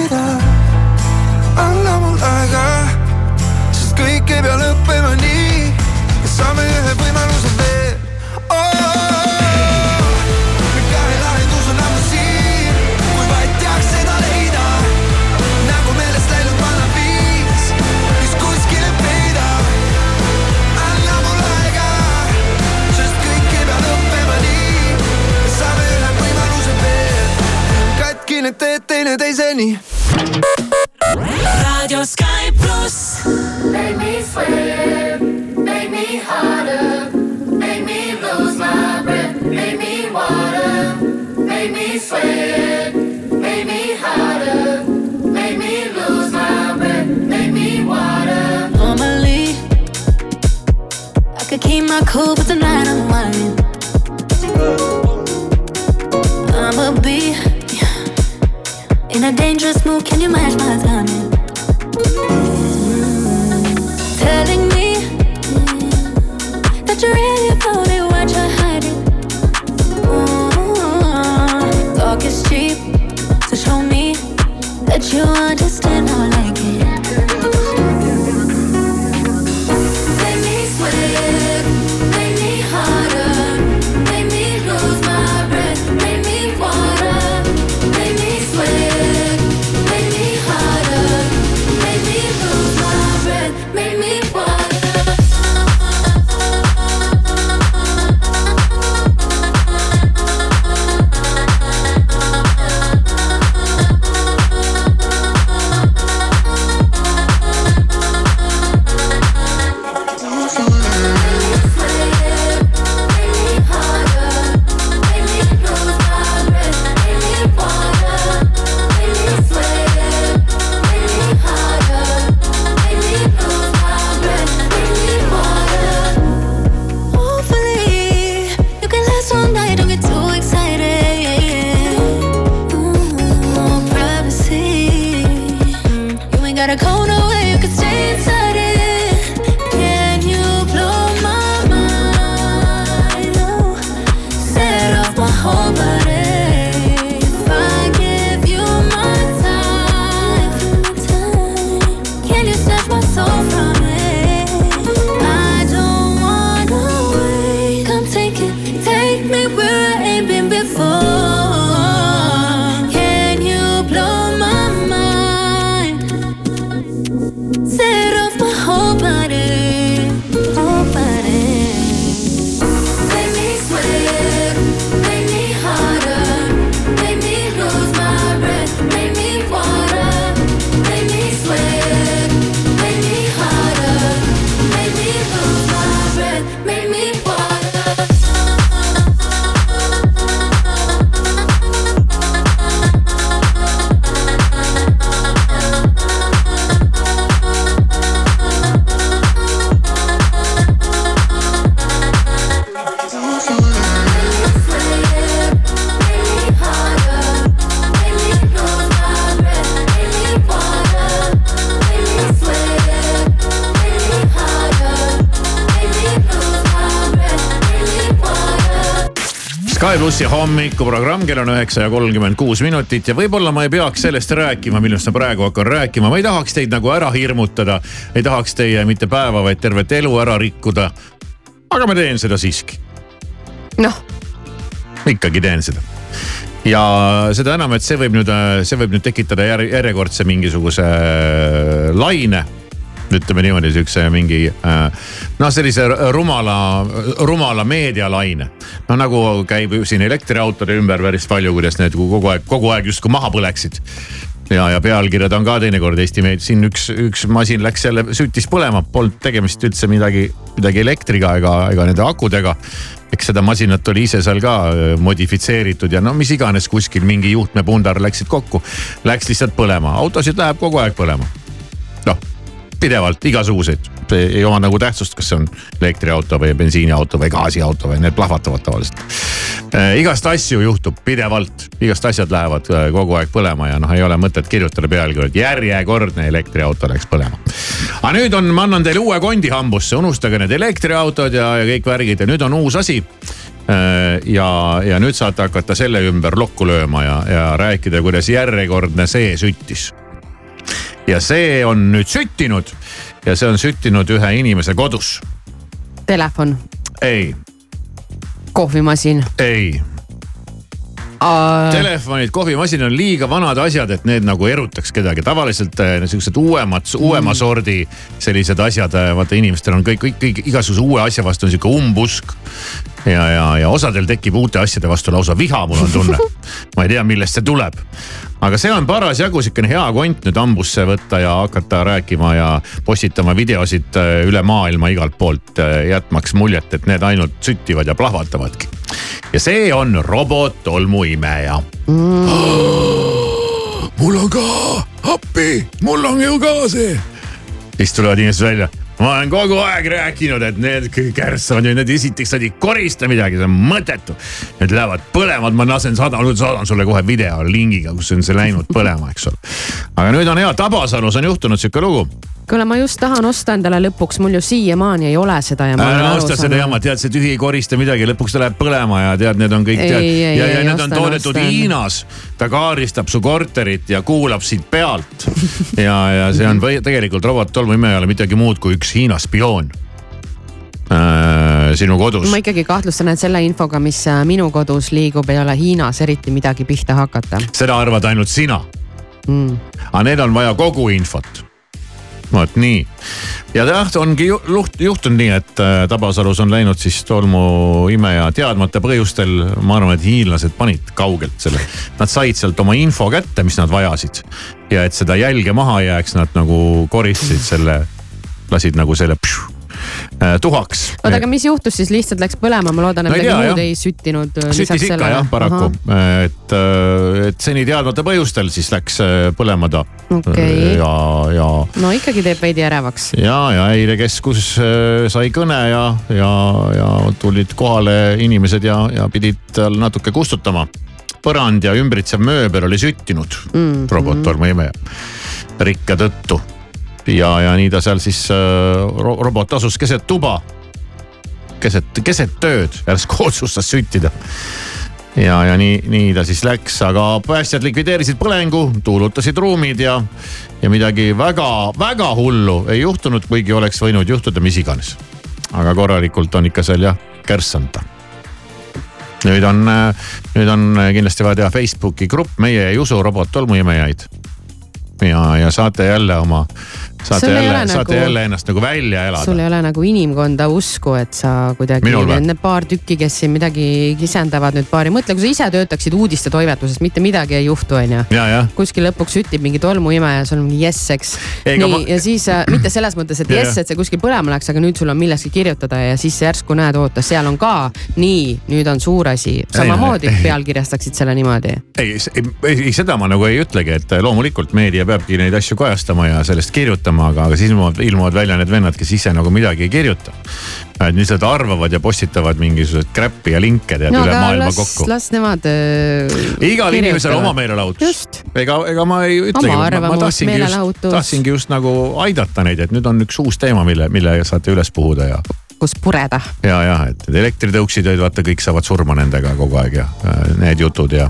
Plussi hommikuprogramm, kell on üheksa ja kolmkümmend kuus minutit ja võib-olla ma ei peaks sellest rääkima, millest ma praegu hakkan rääkima, ma ei tahaks teid nagu ära hirmutada. ei tahaks teie mitte päeva, vaid tervet elu ära rikkuda. aga ma teen seda siiski. noh. ikkagi teen seda ja seda enam, et see võib nüüd, see võib nüüd tekitada jär, järjekordse mingisuguse äh, laine ütleme niimoodi, siukse mingi noh, sellise rumala, rumala meedialaine. no nagu käib siin elektriautode ümber päris palju, kuidas need kogu aeg, kogu aeg justkui maha põleksid ja, ja pealkirjad on ka teinekord Eesti meedias, siin üks, üks masin läks jälle, süttis põlema, polnud tegemist üldse midagi, midagi elektriga ega, ega nende akudega. eks seda masinat oli ise seal ka modifitseeritud ja no mis iganes kuskil mingi juhtmepundar läksid kokku. Läks lihtsalt põlema, autosid läheb kogu aeg põlema. noh pidevalt igasuguseid, ei oma nagu tähtsust, kas see on elektriauto või bensiiniauto või gaasiauto või need plahvatavad tavaliselt. Äh,. igast asju juhtub pidevalt, igast asjad lähevad äh, kogu aeg põlema ja noh, ei ole mõtet kirjutada pealkirja, et järjekordne elektriauto läks põlema. aga nüüd on, ma annan teile uue kondi hambusse, unustage need elektriautod ja, ja kõik värgid ja nüüd on uus asi. Äh, ja, ja nüüd saate hakata selle ümber lokku lööma ja, ja rääkida, kuidas järjekordne see süttis ja see on nüüd süttinud ja see on süttinud ühe inimese kodus. Telefon. ei. kohvimasin. ei. Telefonid, kohvimasin on liiga vanad asjad, et need nagu erutaks kedagi, tavaliselt äh, siuksed uuemad, uuema mm. sordi sellised asjad, äh, vaata inimestel on kõik, kõik, kõik igasuguse uue asja vastu on sihuke umbusk. ja, ja, ja osadel tekib uute asjade vastu lausa viha, mul on tunne. ma ei tea, millest see tuleb aga see on parasjagu sihukene hea kont nüüd hambusse võtta ja hakata rääkima ja postitama videosid äh, üle maailma igalt poolt, jätmaks muljet, et need ainult süttivad ja plahvatavadki ja see on robottolmuimeja mm. mul on ka, appi, mul on ju ka see. siis tulevad inimesed välja ma olen kogu aeg rääkinud, et need kärssavad ja need esiteks nad ei korista midagi, see on mõttetu. Need lähevad põlema, ma lasen, saadan, saadan sulle kohe video lingiga, kus on see läinud põlema, eks ole. aga nüüd on hea, Tabasalus on juhtunud sihuke lugu kuule, ma just tahan osta endale lõpuks, mul ju siiamaani ei ole seda ja. ära osta seda jama, tead, see tühi ei korista midagi, lõpuks ta läheb põlema ja tead, need on kõik. ja, ja, ja need on toodetud ostan. Hiinas. ta kaaristab su korterit ja kuulab siit pealt. ja, ja see on tegelikult robottolmuimeja ei ole midagi muud kui üks Hiina spioon äh, sinu kodus. ma ikkagi kahtlustan, et selle infoga, mis äh, minu kodus liigub, ei ole Hiinas eriti midagi pihta hakata. seda arvad ainult sina mm.. aga need on vaja kogu infot vot nii. ja jah, ongi juht, juhtunud nii, et äh, Tabasalus on läinud siis tolmuimeja teadmata põhjustel. ma arvan, et hiinlased panid kaugelt selle, nad said sealt oma info kätte, mis nad vajasid. ja et seda jälge maha jääks, nad nagu koristasid selle, lasid nagu selle pšu, Äh, tuhaks. oota, aga mis juhtus siis, lihtsalt läks põlema, ma loodan, et midagi no, muud ei süttinud. Äh, süttis ikka jah, paraku, et, äh, et seni teadmata põhjustel siis läks põlema ta okay.. ja, ja. no ikkagi teeb veidi ärevaks. ja, ja häirekeskus sai kõne ja, ja, ja tulid kohale inimesed ja, ja pidid tal natuke kustutama. põrand ja ümbritsev mööbel oli süttinud mm -hmm. robot-tolmuimeja rikke tõttu ja, ja nii ta seal siis äh, robot asus keset tuba. keset, keset tööd järsku otsustas süttida. ja, ja nii, nii ta siis läks, aga päästjad likvideerisid põlengu, tuulutasid ruumid ja, ja midagi väga-väga hullu ei juhtunud, kuigi oleks võinud juhtuda mis iganes. aga korralikult on ikka seal jah kärssanud nüüd on, nüüd on kindlasti vaja teha Facebooki grupp Meie ei usu robot tolmuimejaid. ja, ja saate jälle oma saate jälle, saate nagu, jälle ennast nagu välja elada. sul ei ole nagu inimkonda usku, et sa kuidagi, need paar tükki, kes siin midagi kisendavad nüüd paari, mõtle, kui sa ise töötaksid uudistetoimetuses, mitte midagi ei juhtu, onju. kuskil lõpuks süttib mingi tolmuimeja, sul on jess, eks. nii ma... ja siis äh, mitte selles mõttes, et jess, et see kuskil põlema läks, aga nüüd sul on millestki kirjutada ja siis järsku näed, oota, seal on ka nii, nüüd on suur asi. samamoodi pealkirjastaksid selle niimoodi. ei, ei, ei, seda ma nagu ei ütlegi, et loomulikult meedia peabki neid asju kajastama ja sellest kirjutama kirjutama, aga, aga siis ilmuvad, ilmuvad välja need vennad, kes ise nagu midagi ei kirjuta. et lihtsalt arvavad ja postitavad mingisuguseid kräppi ja linke tead no, üle maailma las, kokku. las nemad äh,. igal inimesel oma meelelahutus. ega, ega ma ei ütlegi, ma, ma tahtsingi just, tahtsingi just nagu aidata neid, et nüüd on üks uus teema, mille, mille saate üles puhuda ja kus pureda. ja, ja et elektritõuksid vaata, kõik saavad surma nendega kogu aeg ja need jutud ja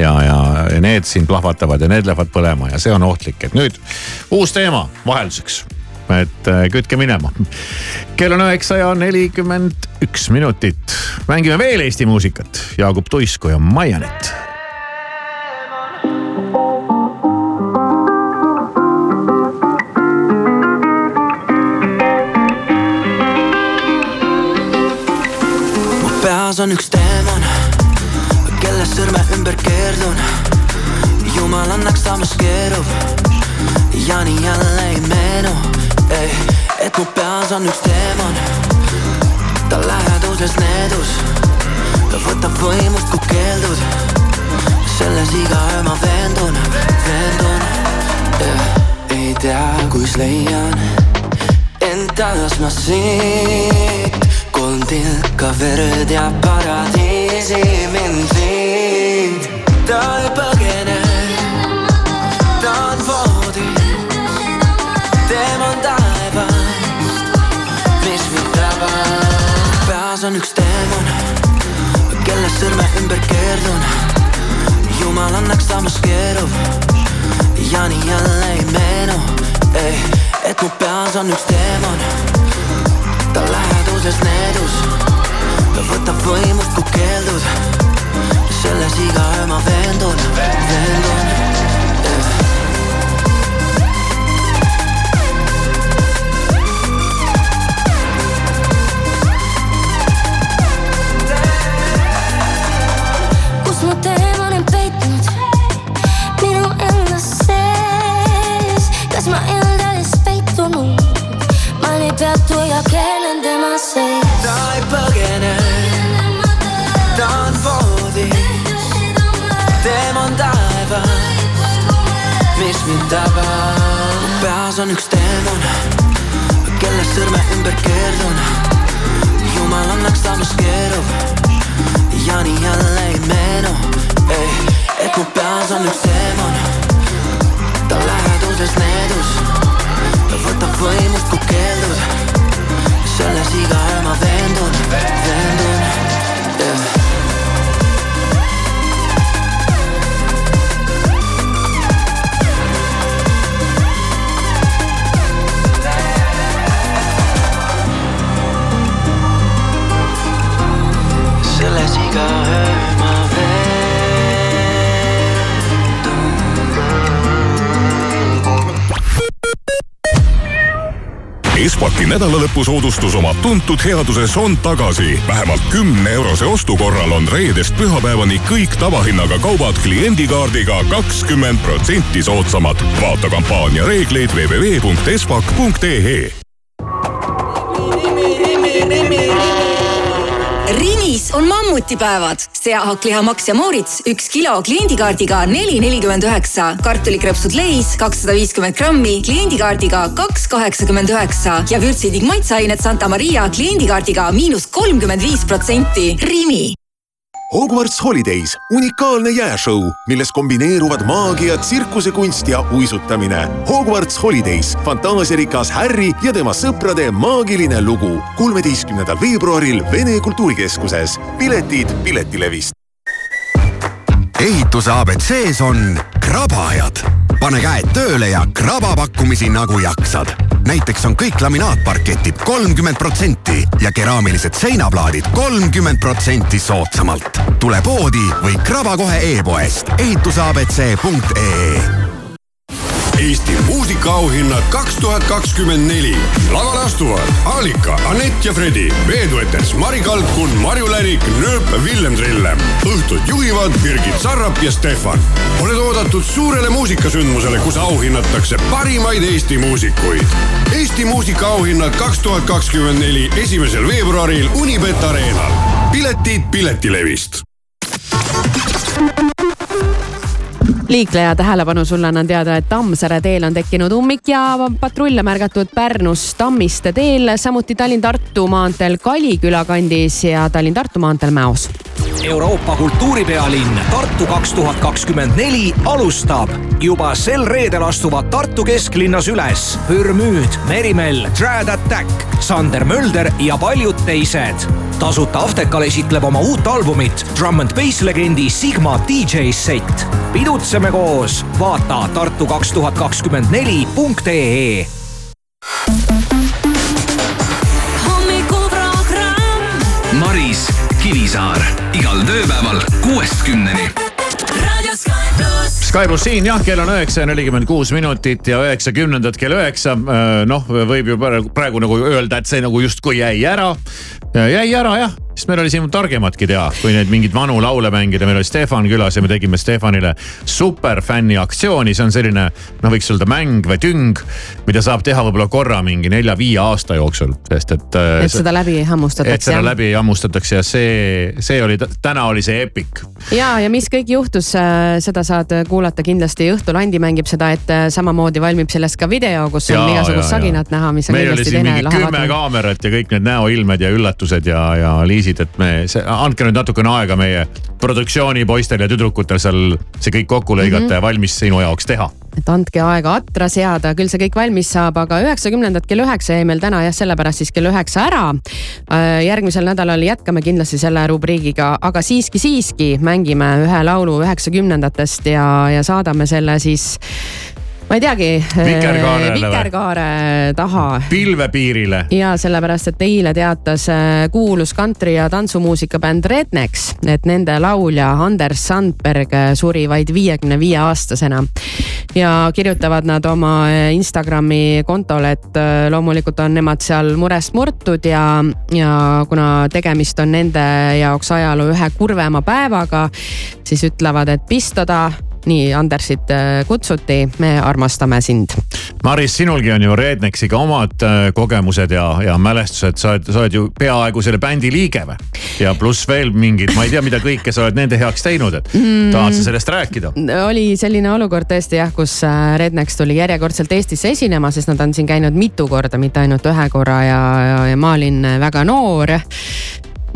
ja, ja need siin plahvatavad ja need lähevad põlema ja see on ohtlik, et nüüd uus teema vahelduseks et äh, kütke minema. kell on üheksa ja nelikümmend üks minutit. mängime veel Eesti muusikat, Jaagup Tuisku ja Maianett peas on üks teemant millest sõrme ümber keerdun jumal annaks samas keerub ja nii jälle ei meenu ei, et mu peas on üks teemant ta läheduses needus ta võtab võimust, kui keeldud. Selles iga öö ma veendun, veendun yeah. ei tea, kus leian. End taas ma siit kolm tilka verd ja paradiisi mind viib. Ta ei põgene, ta on voodis, tema on taevast, mis mind tabab. peas on üks teemon, kelle sõrme ümber keerdun. jumal annaks samas keerub ja nii jälle ei meenu, ei, et mu peas on üks teemon, ta läheduses needus, ta võtab võimust, kui keeldud. Selles iga öö ma veendun, veendun kus mu teemon mind tabab. peas on üks teemon, kelle sõrme ümber keerdun. jumal annaks samas keerub ja nii jälle ei meenu, ei, et mu peas on üks teemon. ta läheduses needus, ta võtab võimust, kui keeldud. selles iga öö ma veendun, veendun yeah iga öö ma Espaki nädalalõpusoodustus oma tuntud headuses on tagasi. vähemalt kümne eurose ostu korral on reedest pühapäevani kõik tavahinnaga kaubad kliendikaardiga kakskümmend protsenti soodsamad. vaata kampaania reegleid www.espak.ee on mammutipäevad. seahakkliha Max ja Moorits üks kilo kliendikaardiga neli nelikümmend üheksa. kartulikrõpsud Leis kakssada viiskümmend grammi kliendikaardiga kaks kaheksakümmend üheksa ja vürtsidig maitseained Santa Maria kliendikaardiga miinus kolmkümmend viis protsenti. Rimi Hogwarts Holidays, unikaalne jääšõu, milles kombineeruvad maagia, tsirkusekunst ja uisutamine. Hogwarts Holidays, fantaasiarikas Harry ja tema sõprade maagiline lugu. kolmeteistkümnendal veebruaril Vene Kultuurikeskuses. piletid Piletilevist ehituse abc-s on krabajad. pane käed tööle ja kraba pakkumisi nagu jaksad. Näiteks on kõik laminaatparketid kolmkümmend protsenti ja keraamilised seinaplaadid kolmkümmend protsenti soodsamalt. tule poodi või kraba kohe e-poest ehituseabc.ee Eesti muusikaauhinnad kaks tuhat kakskümmend neli. lavale astuvad Alika, Anett ja Fredi, veeduetes Mari Kalkun, Marju Lärik, Nööp, Villem Trillem. õhtut juhivad Birgit Sarrap ja Stefan. oled oodatud suurele muusikasündmusele, kus auhinnatakse parimaid Eesti muusikuid. Eesti muusikaauhinnad kaks tuhat kakskümmend neli, esimesel veebruaril Unibet Arenal. piletid Piletilevist liikleja tähelepanu sulle annan teada, et Tammsaare teel on tekkinud ummik ja patrulle märgatud Pärnus Tammiste teel, samuti Tallinn-Tartu maanteel Kaliküla kandis ja Tallinn-Tartu maanteel Mäos Euroopa kultuuripealinn Tartu kaks tuhat kakskümmend neli alustab. juba sel reedel astuvad Tartu kesklinnas üles Pürmüüd, Merimell, Trad Attack, Sander Mölder ja paljud teised. tasuta Aftekal esitleb oma uut albumit Drum and Bass legendi Sigma DJ set. pidutseme koos, vaata Tartu kaks tuhat kakskümmend neli punkt ee. Maris Kivisaar igal tööpäeval kuuest kümneni. Sky pluss. Siin jah, kell on üheksa ja nelikümmend kuus minutit ja üheksakümnendad kell üheksa. noh, võib ju praegu, praegu nagu öelda, et see nagu justkui jäi ära. jäi ära jah, sest meil oli siin targematki teha, kui neid mingeid vanu laule mängida, meil oli Stefan külas ja me tegime Stefanile superfänni aktsiooni, see on selline noh, võiks öelda mäng või tüng, mida saab teha võib-olla korra mingi nelja-viie aasta jooksul, sest et. et seda läbi ei hammustataks. et seda läbi hammustatakse ja see, see oli, täna oli see epic. ja, ja mis kõik juhtus, seda saad kuulata kindlasti õhtul. Andi mängib seda ette, samamoodi valmib sellest ka video, kus on igasugust saginat näha, mis on meil oli kindlasti siin teine mingi lahe kümme vaatama. kaamerat ja kõik need näoilmed ja üllatused ja, ja liisid, et me, andke nüüd natukene aega meie produktsioonipoistel ja tüdrukutel seal see kõik kokku lõigata mm. -hmm. ja valmis sinu jaoks teha. et andke aega atra seada, küll see kõik valmis saab, aga üheksakümnendad kell üheksa jäi meil täna jah, sellepärast siis kell üheksa ära. järgmisel nädalal jätkame kindlasti selle rubriigiga, aga siiski, siiski mängime ühe laulu üheksakümnendatest ja, ja saadame selle siis ma ei teagi. Vikerkaarele või? vikerkaare taha pilvepiirile. ja sellepärast, et eile teatas äh, kuulus kantri- ja tantsumuusika bänd Rednex, et nende laulja Anders Sandberg äh, suri vaid viiekümne viie aastasena. ja kirjutavad nad oma Instagrami kontol, et loomulikult on nemad seal murest murtud ja, ja kuna tegemist on nende jaoks ajaloo ühe kurvema päevaga, siis ütlevad, et pistoda nii Andersit äh, kutsuti, me armastame sind. Maris, sinulgi on ju Rednexiga omad äh, kogemused ja, ja mälestused, sa oled, sa oled ju peaaegu selle bändi liige või? ja pluss veel mingid, ma ei tea, mida kõike sa oled nende heaks teinud, et Mm. tahad sa sellest rääkida? oli selline olukord tõesti jah, kus äh, Rednex tuli järjekordselt Eestisse esinema, sest nad on siin käinud mitu korda, mitte ainult ühe korra ja, ja, ja ma olin väga noor.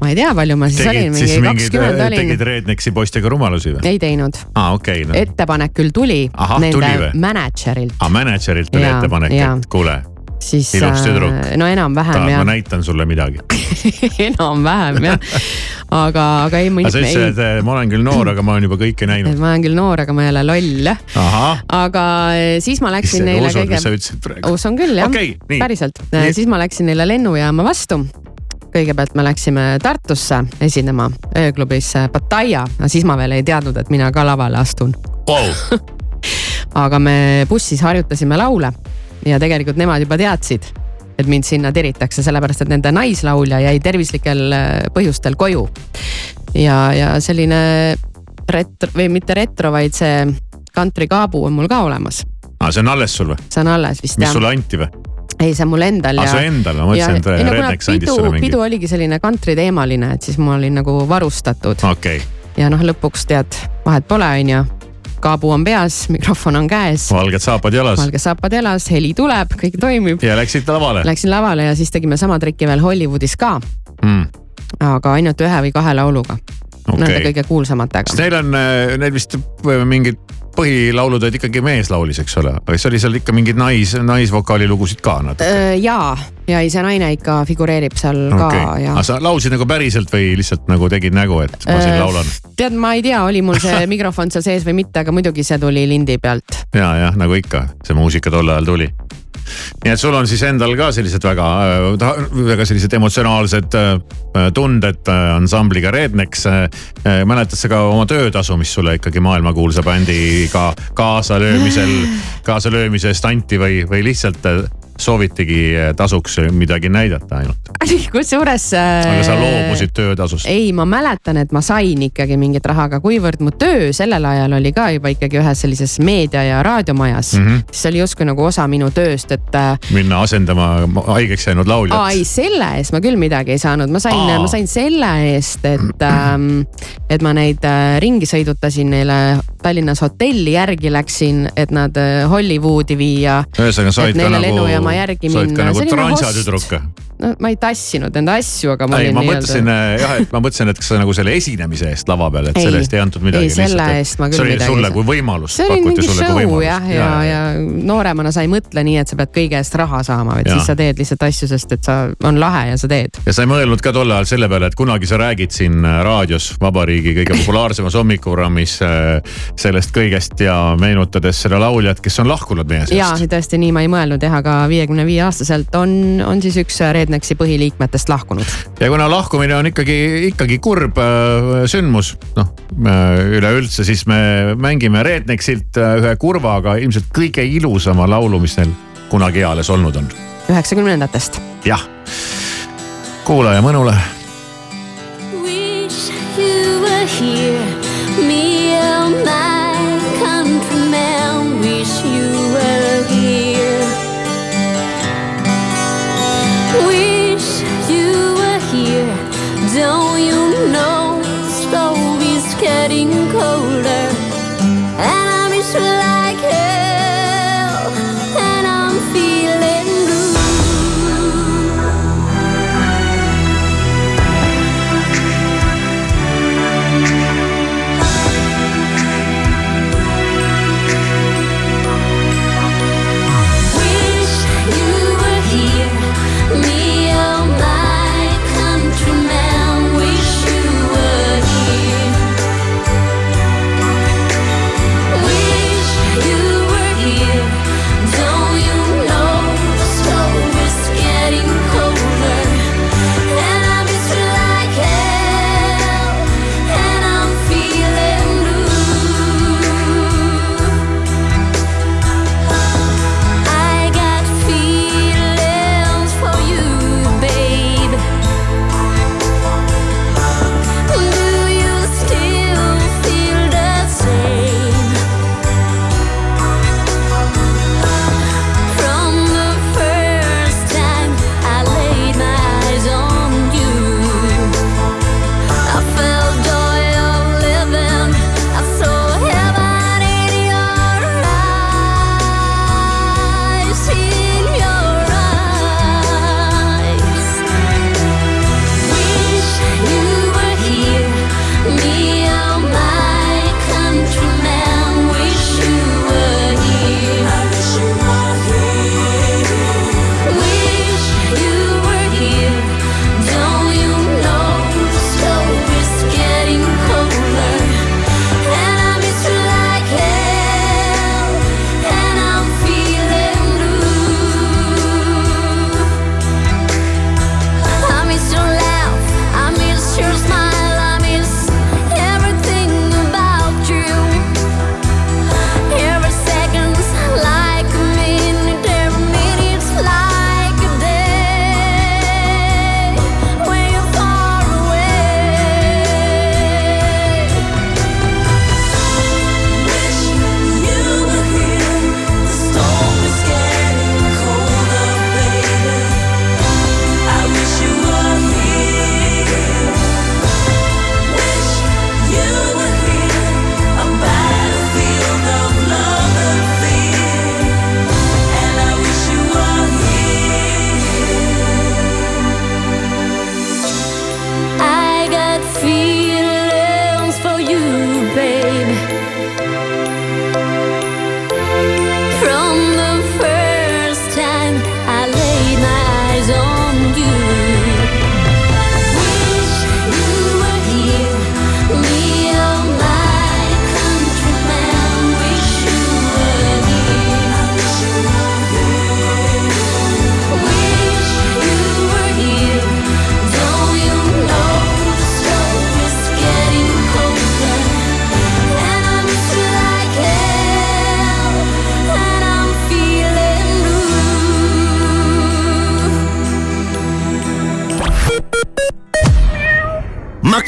Ma ei tea, palju ma siis olin, mingi kakskümmend olin tegid. Rednexi poistega rumalusi või? ei teinud, aa, okei okay, no.. ettepanek küll tuli nende mänedžerilt, aa, mänedžerilt tuli Jaa, ettepanek, et kuule, siis ilus tüdruk. äh, no enam-vähem jah ma, näitan sulle midagi. enam-vähem jah. aga, aga ei, aga sa ütlesid, et eh, ma olen küll noor, aga ma olen juba kõike näinud. ma olen küll noor, aga ma ei ole loll aga siis ma läksin Issand, neile usud, kõige sa ütlesid praegu? usun küll jah Okei, nii. päriselt siis ma läksin neile lennujaama vastu kõigepealt me läksime Tartusse esinema ööklubis Pattaya, aga siis ma veel ei teadnud, et mina ka lavale astun. wow.. aga me bussis harjutasime laule ja tegelikult nemad juba teadsid, et mind sinna tiritakse, sellepärast et nende naislaulja jäi tervislikel äh, põhjustel koju. ja, ja selline retro või mitte retro, vaid see kantrikaabu on mul ka olemas, aa, see on alles sul või? see on alles vist mis jah sulle anti või? ei, see on mul endal Aa, su endal, ma mõtlesin, et no Rednex andis sulle mingi- pidu oligi selline kantriteemaline, et siis ma olin nagu varustatud okei okay., ja noh, lõpuks tead, vahet pole, onju. kaabu on peas, mikrofon on käes, valged saapad jalas valge saapad jalas, heli tuleb, kõik toimib. ja läksid lavale. Läksin lavale ja siis tegime sama trikki veel Hollywoodis ka, Mm. aga ainult ühe või kahe lauluga. Nende Okei. kõige kuulsamatega sest. neil on, neil vist äh, mingid põhilaulud olid ikkagi mees laulis, eks ole, aga siis oli seal ikka mingeid nais, naisvokaali lugusid ka natuke. ja, ja ei, see naine ikka figureerib seal ka ja aga sa laulsid nagu päriselt või lihtsalt nagu tegid nägu, et ma siin Äh, laulan? tead, ma ei tea, oli mul see mikrofon seal sees või mitte, aga muidugi see tuli lindi pealt. ja, jah, nagu ikka, see muusika tol ajal tuli. Nii et sul on siis endal ka sellised väga, väga sellised emotsionaalsed äh, tunded äh, ansambliga Rednex. mäletad sa ka oma töötasu, mis sulle ikkagi maailmakuulsa bändiga kaasalöömisel, kaasalöömise eest anti või, või lihtsalt äh, soovitigi äh, tasuks midagi näidata ainult? kusjuures. aga sa loobusid töötasust? ei, ma mäletan, et ma sain ikkagi mingit raha, aga kuivõrd mu töö sellel ajal oli ka juba ikkagi ühes sellises meedia ja raadiomajas mm. -hmm. siis see oli justkui nagu osa minu tööst, et äh, minna asendama haigeks jäänud aa lauljat. ei, selle eest ma küll midagi ei saanud, ma sain, Aa. ma sain selle eest, et ähm,, et ma neid äh, ringi sõidutasin neile Tallinnas hotelli järgi läksin, et nad äh, Hollywoodi viia. ühesõnaga, sa olid et ka nagu lennujaama järgi, sa olid ka minna. nagu Selline host. No ma ei tassinud enda asju, aga ma ei, olin ma nii-öelda- mõtlesin äh, jah, et ma mõtlesin, et kas sa nagu selle esinemise eest lava peal, et Ei. selle eest ei antud midagi. Ei, selle eest ma küll see oli midagi ei sulle saa. kui võimalus. see oli mingi sulle show võimalust. jah, ja, ja, ja nooremana sa ei mõtle nii, et sa pead kõige eest raha saama, vaid Jaa. siis sa teed lihtsalt asju, sest et sa, on lahe ja sa teed. ja sa ei mõelnud ka tol ajal selle peale, et kunagi sa räägid siin äh, raadios Vabariigi kõige populaarsemas hommikuprogrammis äh, sellest kõigest ja meenutades seda lauljat, kes on lahkunud meie ja seast. tõesti nii ma ei mõelnud jah, aga viiekümne viie aastaselt on, on siis üks Rednexi põhiliikmetest lahkunud. ja kuna lahkumine on ikkagi, ikkagi kurb äh, sündmus, noh üleüldse, siis me mängime Rednexilt äh, ühe kurva, aga ilmselt kõige ilusama laulu, mis neil kunagi eales olnud on. üheksakümnendatest. jah, kuula ja mõnule Wish you were here, me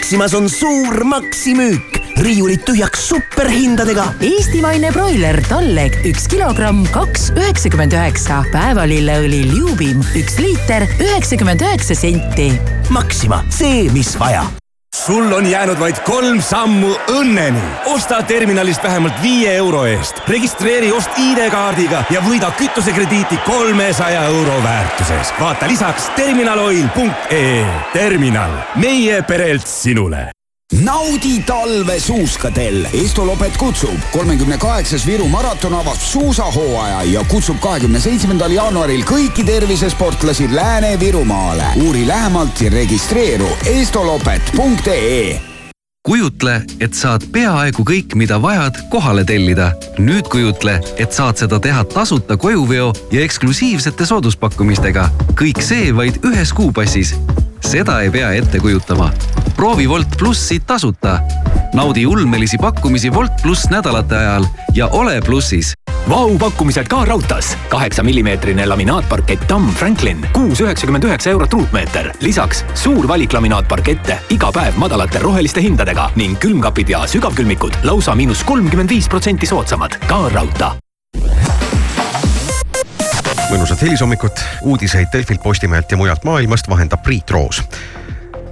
Maximas on suur maksimüük, riiulid tühjaks superhindadega. eestimaine broiler Talleg üks kilogramm, kaks üheksakümmend üheksa. päevalilleõli Ljubim üks liiter, üheksakümmend üheksa senti. Maxima, see, mis vaja. Sul on jäänud vaid kolm sammu õnneni. osta terminalist vähemalt viie euro eest, registreeri ost ID-kaardiga ja võida kütusekrediiti kolmesaja euro väärtuses. vaata lisaks terminaloil.ee. terminal, meie perelt sinule naudi talve suuskadel. Estolopet kutsub. kolmekümne kaheksas Viru maraton avab suusahooaja ja kutsub kahekümne seitsmendal jaanuaril kõiki tervisesportlasi Lääne-Virumaale. uuri lähemalt ja registreeru estolopet.ee kujutle, et saad peaaegu kõik, mida vajad, kohale tellida. nüüd kujutle, et saad seda teha tasuta kojuveo ja eksklusiivsete sooduspakkumistega. kõik see vaid ühes kuupassis seda ei pea ette kujutama. proovi Wolt plussi tasuta. naudi ulmelisi pakkumisi Wolt pluss nädalate ajal ja ole plussis Vau pakkumised ka raudtees. kaheksa millimeetrine laminaatparkett Tamm Franklin, kuus üheksakümmend üheksa eurot ruutmeeter. lisaks suur valik laminaatparkette iga päev madalate roheliste hindadega ning külmkapid ja sügavkülmikud lausa miinus kolmkümmend viis protsenti soodsamad. ka raudtee mõnusat helisommikut, uudiseid Delfilt, Postimehelt ja mujalt maailmast vahendab Priit Roos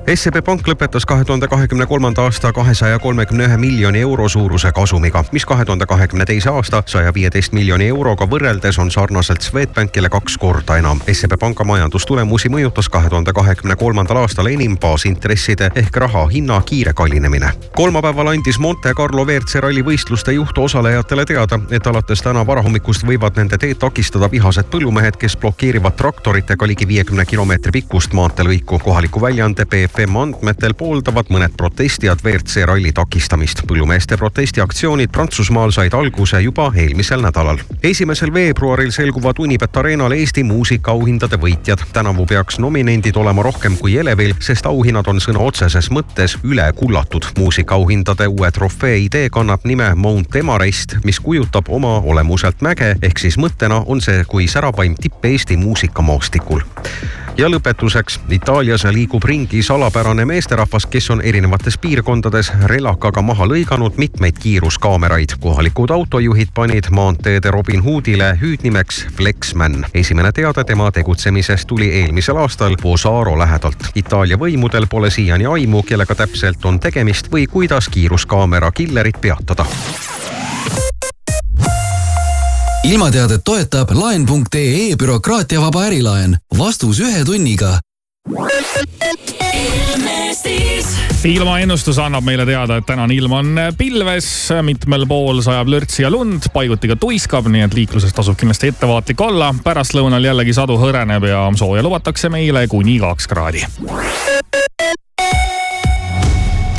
SEB Pank lõpetas kahe tuhande kahekümne kolmanda aasta kahesaja kolmekümne ühe miljoni euro suuruse kasumiga, mis kahe tuhande kahekümne teise aasta saja viieteist miljoni euroga võrreldes on sarnaselt Swedbankile kaks korda enam. SEB Panga majandustulemusi mõjutas kahe tuhande kahekümne kolmandal aastal enim baasintresside ehk raha hinna kiire kallinemine. kolmapäeval andis Monte Carlo WRC ralli võistluste juht osalejatele teada, et alates täna varahommikust võivad nende teed takistada vihased põllumehed, kes blokeerivad traktoritega ligi viiekümne kilomeetri pikkust maanteelõiku. kohaliku väljaande BF FM andmetel pooldavad mõned protestijad WRC ralli takistamist. põllumeeste protestiaktsioonid Prantsusmaal said alguse juba eelmisel nädalal. esimesel veebruaril selguvad Unibet Arenal Eesti muusikaauhindade võitjad. tänavu peaks nominendid olema rohkem kui elevil, sest auhinnad on sõna otseses mõttes üle kullatud. muusikaauhindade uue trofee idee kannab nime Mount Everest, mis kujutab oma olemuselt mäge, ehk siis mõttena on see kui särapaim tipp Eesti muusikamaastikul ja lõpetuseks, Itaalias liigub ringi salapärane meesterahvas, kes on erinevates piirkondades relakaga maha lõiganud mitmeid kiiruskaameraid. kohalikud autojuhid panid maanteede Robin Hoodile hüüdnimeks Flexman. esimene teade tema tegutsemisest tuli eelmisel aastal Posaro lähedalt. Itaalia võimudel pole siiani aimu, kellega täpselt on tegemist või kuidas kiiruskaamera killerit peatada ilmateadet toetab laen.ee bürokraatiavaba ärilaen. vastus ühe tunniga. ilmaennustus annab meile teada, et tänane ilm on pilves, mitmel pool sajab lörtsi ja lund, paiguti ka tuiskab, nii et liikluses tasub kindlasti ettevaatlik olla. pärastlõunal jällegi sadu hõreneb ja sooja lubatakse meile kuni kaks kraadi